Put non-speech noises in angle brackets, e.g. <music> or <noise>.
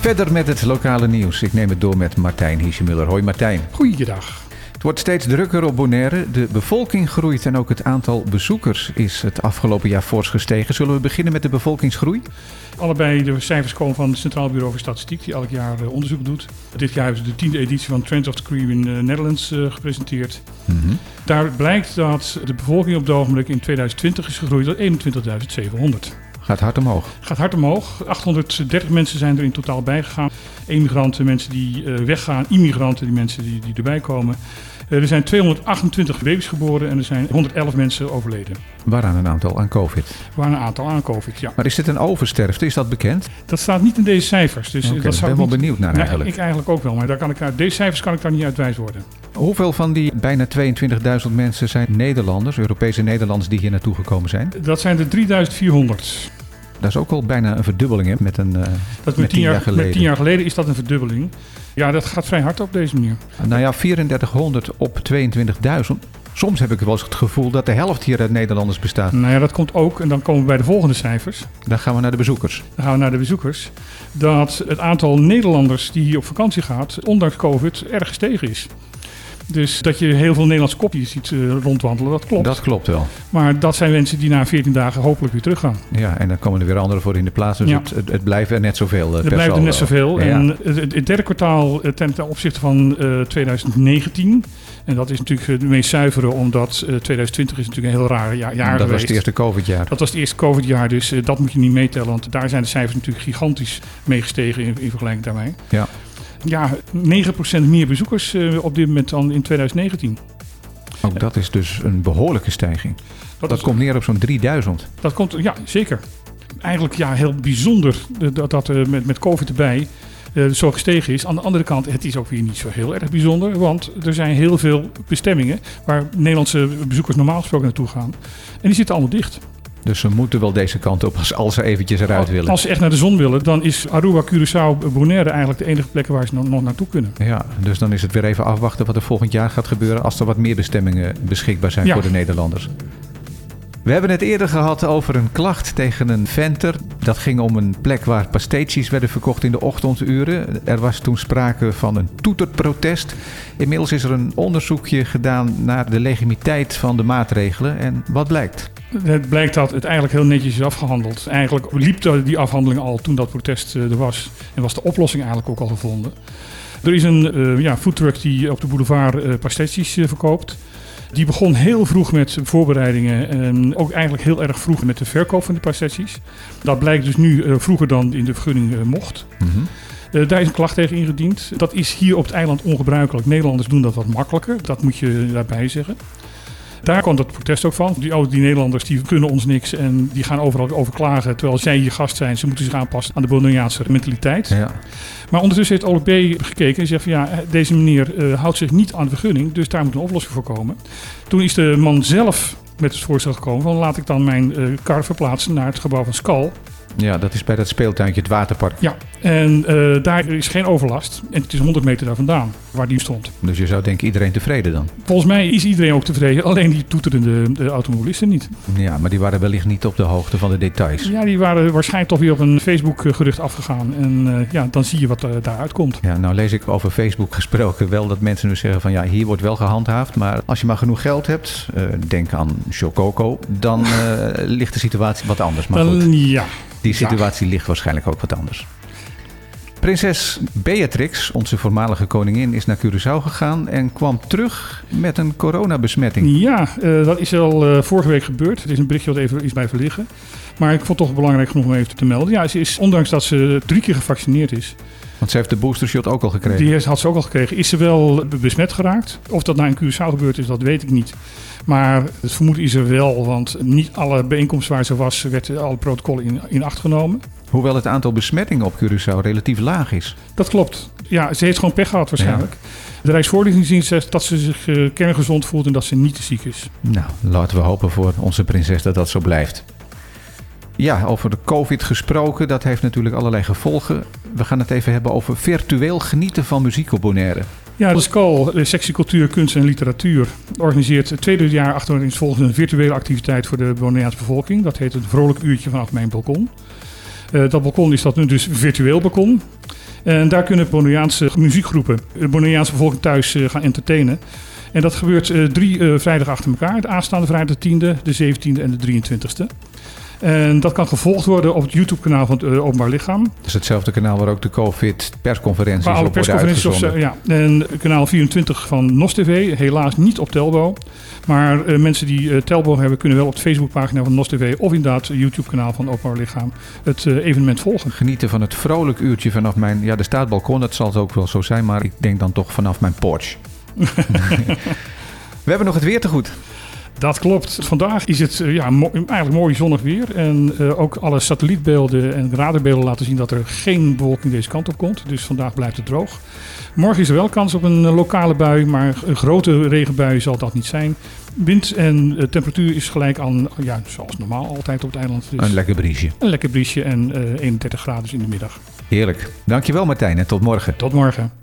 Verder met het lokale nieuws. Ik neem het door met Martijn Hiesemuller. Hoi Martijn. Goeiedag. Het wordt steeds drukker op Bonaire. De bevolking groeit en ook het aantal bezoekers is het afgelopen jaar fors gestegen. Zullen we beginnen met de bevolkingsgroei? Allebei de cijfers komen van het Centraal Bureau voor Statistiek, die elk jaar eh, onderzoek doet. Dit jaar hebben ze de tiende editie van Trends of the Caribbean eh, Netherlands eh, gepresenteerd. Daar blijkt dat de bevolking op het ogenblik in 2020 is gegroeid tot 21.700. Gaat hard omhoog. Gaat hard omhoog. 830 mensen zijn er in totaal bijgegaan. Emigranten, mensen die eh, weggaan, immigranten, die mensen die, die erbij komen. Eh, er zijn 228 baby's geboren en er zijn 111 mensen overleden. Waaraan een aantal aan COVID. Waren een aantal aan COVID, ja. Maar is dit een oversterfte? Is dat bekend? Dat staat niet in deze cijfers. Dus Oké, dat ik ben wel niet- benieuwd naar eigenlijk. ik eigenlijk ook wel, maar daar kan ik uit deze cijfers kan ik daar niet uit wijs worden. Hoeveel van die bijna 22.000 mensen zijn Nederlanders, Europese Nederlanders die hier naartoe gekomen zijn? Dat zijn er 3400. Dat is ook wel bijna een verdubbeling hè, met een. eh, Dat Met tien jaar geleden. Met tien jaar geleden is dat een verdubbeling. Ja, dat gaat vrij hard op deze manier. nou ja, 3400 op 22.000. Soms heb ik wel eens het gevoel dat de helft hier uit Nederlanders bestaat. Nou ja, dat komt ook, en dan komen we bij de volgende cijfers. Dan gaan we naar de bezoekers. Dan gaan we naar de bezoekers. Dat het aantal Nederlanders die hier op vakantie gaat, ondanks COVID, erg gestegen is. Dus dat je heel veel Nederlandse kopjes ziet eh, rondwandelen, dat klopt. Dat klopt wel. Maar dat zijn mensen die na 14 dagen hopelijk weer teruggaan. Ja, en dan komen er weer anderen voor in de plaats. Dus Ja. het, het, het blijven er net zoveel. eh, Er per blijven er net zoveel. Ja. En het, het- het derde kwartaal eh, ten opzichte van eh, 2019. En dat is natuurlijk het meest zuivere, omdat eh, 2020 is natuurlijk een heel raar jaar, jaar dat was geweest. het eerste COVID-jaar. Dat was het eerste COVID-jaar, dus eh, dat moet je niet meetellen. Want daar zijn de cijfers natuurlijk gigantisch mee gestegen in, in vergelijking daarmee. Ja. Ja, 9% meer bezoekers eh, op dit moment dan in 2019. Ook dat is dus een behoorlijke stijging. Dat, is- komt neer op zo'n 3000. Dat komt, ja, zeker. Eigenlijk ja, heel bijzonder dat dat eh, met, met COVID erbij eh, zo gestegen is. Aan de andere kant, het is ook weer niet zo heel erg bijzonder. Want er zijn heel veel bestemmingen waar Nederlandse bezoekers normaal gesproken naartoe gaan. En die zitten allemaal dicht. Dus ze moeten wel deze kant op als, als ze eventjes eruit willen. Als ze echt naar de zon willen, dan is Aruba, Curaçao, Bonaire eigenlijk de enige plekken waar ze nog, nog naartoe kunnen. Ja, dus dan is het weer even afwachten wat er volgend jaar gaat gebeuren als er wat meer bestemmingen beschikbaar zijn Ja. voor de Nederlanders. We hebben het eerder gehad over een klacht tegen een venter. Dat ging om een plek waar pastetjes werden verkocht in de ochtenduren. Er was toen sprake van een toeterprotest. Inmiddels is er een onderzoekje gedaan naar de legitimiteit van de maatregelen. En wat blijkt? Het blijkt dat het eigenlijk heel netjes is afgehandeld. Eigenlijk liep die afhandeling al toen dat protest eh, er was. En was de oplossing eigenlijk ook al gevonden. Er is een eh, ja, foodtruck die op de boulevard eh pastetjes verkoopt. Die begon heel vroeg met voorbereidingen en ook eigenlijk heel erg vroeg met de verkoop van die pastetjes. Dat blijkt dus nu vroeger dan in de vergunning mocht. Eh, daar is een klacht tegen ingediend. Dat is hier op het eiland ongebruikelijk. Nederlanders doen dat wat makkelijker. Dat moet je daarbij zeggen. Daar kwam dat protest ook van. Die, oh, die Nederlanders die kunnen ons niks en die gaan overal over klagen. Terwijl zij hier gast zijn. Ze moeten zich aanpassen aan de Bonaireaanse mentaliteit. Ja. Maar ondertussen heeft OLB gekeken en zegt van ja, deze meneer eh, houdt zich niet aan de vergunning. Dus daar moet een oplossing voor komen. Toen is de man zelf met het voorstel gekomen van laat ik dan mijn eh, kar verplaatsen naar het gebouw van Skal. Ja, dat is bij dat speeltuintje, het waterpark. Ja, en eh, daar is geen overlast. En het is 100 meter daar vandaan waar die stond. Dus je zou denken iedereen tevreden dan. Volgens mij is iedereen ook tevreden, <laughs> alleen die toeterende de automobilisten niet. Ja, maar die waren wellicht niet op de hoogte van de details. Ja, die waren waarschijnlijk toch weer op een Facebook-gerucht afgegaan. En eh, ja, dan zie je wat daaruit komt. Ja, nou lees ik over Facebook gesproken wel dat mensen nu zeggen van ja, hier wordt wel gehandhaafd. Maar als je maar genoeg geld hebt, eh, denk aan Chococo, dan eh, <laughs> ligt de situatie wat anders. Maar goed, Dan, ja, die situatie ligt waarschijnlijk ook wat anders. Prinses Beatrix, onze voormalige koningin, is naar Curaçao gegaan en kwam terug met een coronabesmetting. Ja, eh, dat is al eh, vorige week gebeurd. Het is een berichtje wat even is blijven liggen. Maar ik vond het toch belangrijk genoeg om even te melden. Ja, ze is, ondanks dat ze drie keer gevaccineerd is, Want ze heeft de boostershot ook al gekregen. die had ze ook al gekregen, is ze wel besmet geraakt. Of dat nou in Curaçao gebeurd is, dat weet ik niet. Maar het vermoeden is er wel, want niet alle bijeenkomsten waar ze was, werd alle protocollen in, in acht genomen. Hoewel het aantal besmettingen op Curaçao relatief laag is. Dat klopt. Ja, ze heeft gewoon pech gehad waarschijnlijk. De Rijksvoorlichtingsdienst zegt dat ze zich eh, kerngezond voelt en dat ze niet te ziek is. Nou, laten we hopen voor onze prinses dat dat zo blijft. Ja, over de COVID gesproken, dat heeft natuurlijk allerlei gevolgen. We gaan het even hebben over virtueel genieten van muziek op Bonaire. Ja, de SCOL, de sectie Cultuur, Kunst en Literatuur, organiseert het tweede jaar achtereenvolgens een virtuele activiteit voor de Bonaireaanse bevolking. Dat heet het Vrolijk Uurtje vanaf mijn balkon. Dat balkon is dat nu dus virtueel balkon. En daar kunnen Bonaireaanse muziekgroepen, de Bonaireaanse bevolking thuis gaan entertainen. En dat gebeurt drie vrijdag achter elkaar. De aanstaande vrijdag de 10e, de 17e en de 23e. En dat kan gevolgd worden op het YouTube-kanaal van het uh, Openbaar Lichaam. Is hetzelfde kanaal waar ook de COVID-persconferenties alle op worden uitgezonden. ja. En kanaal 24 van NOS TV, helaas niet op Telbo. Maar uh, mensen die uh, Telbo hebben, kunnen wel op de Facebookpagina van NOS TV... of inderdaad het YouTube-kanaal van het Openbaar Lichaam het evenement volgen. Genieten van het vrolijk uurtje vanaf mijn... Ja, er staat balkon, dat zal het ook wel zo zijn... maar ik denk dan toch vanaf mijn porch. <laughs> <laughs> We hebben nog het weer te goed. Dat klopt. Vandaag is het ja, eigenlijk mooi zonnig weer. En uh, ook alle satellietbeelden en radarbeelden laten zien dat er geen bewolking deze kant op komt. Dus vandaag blijft het droog. Morgen is er wel kans op een lokale bui, maar een grote regenbui zal dat niet zijn. Wind en uh, temperatuur is gelijk aan, ja, zoals normaal altijd op het eiland. Dus een lekker briesje. Een lekker briesje en uh, 31 graden in de middag. Heerlijk. Dankjewel Martijn en tot morgen. Tot morgen.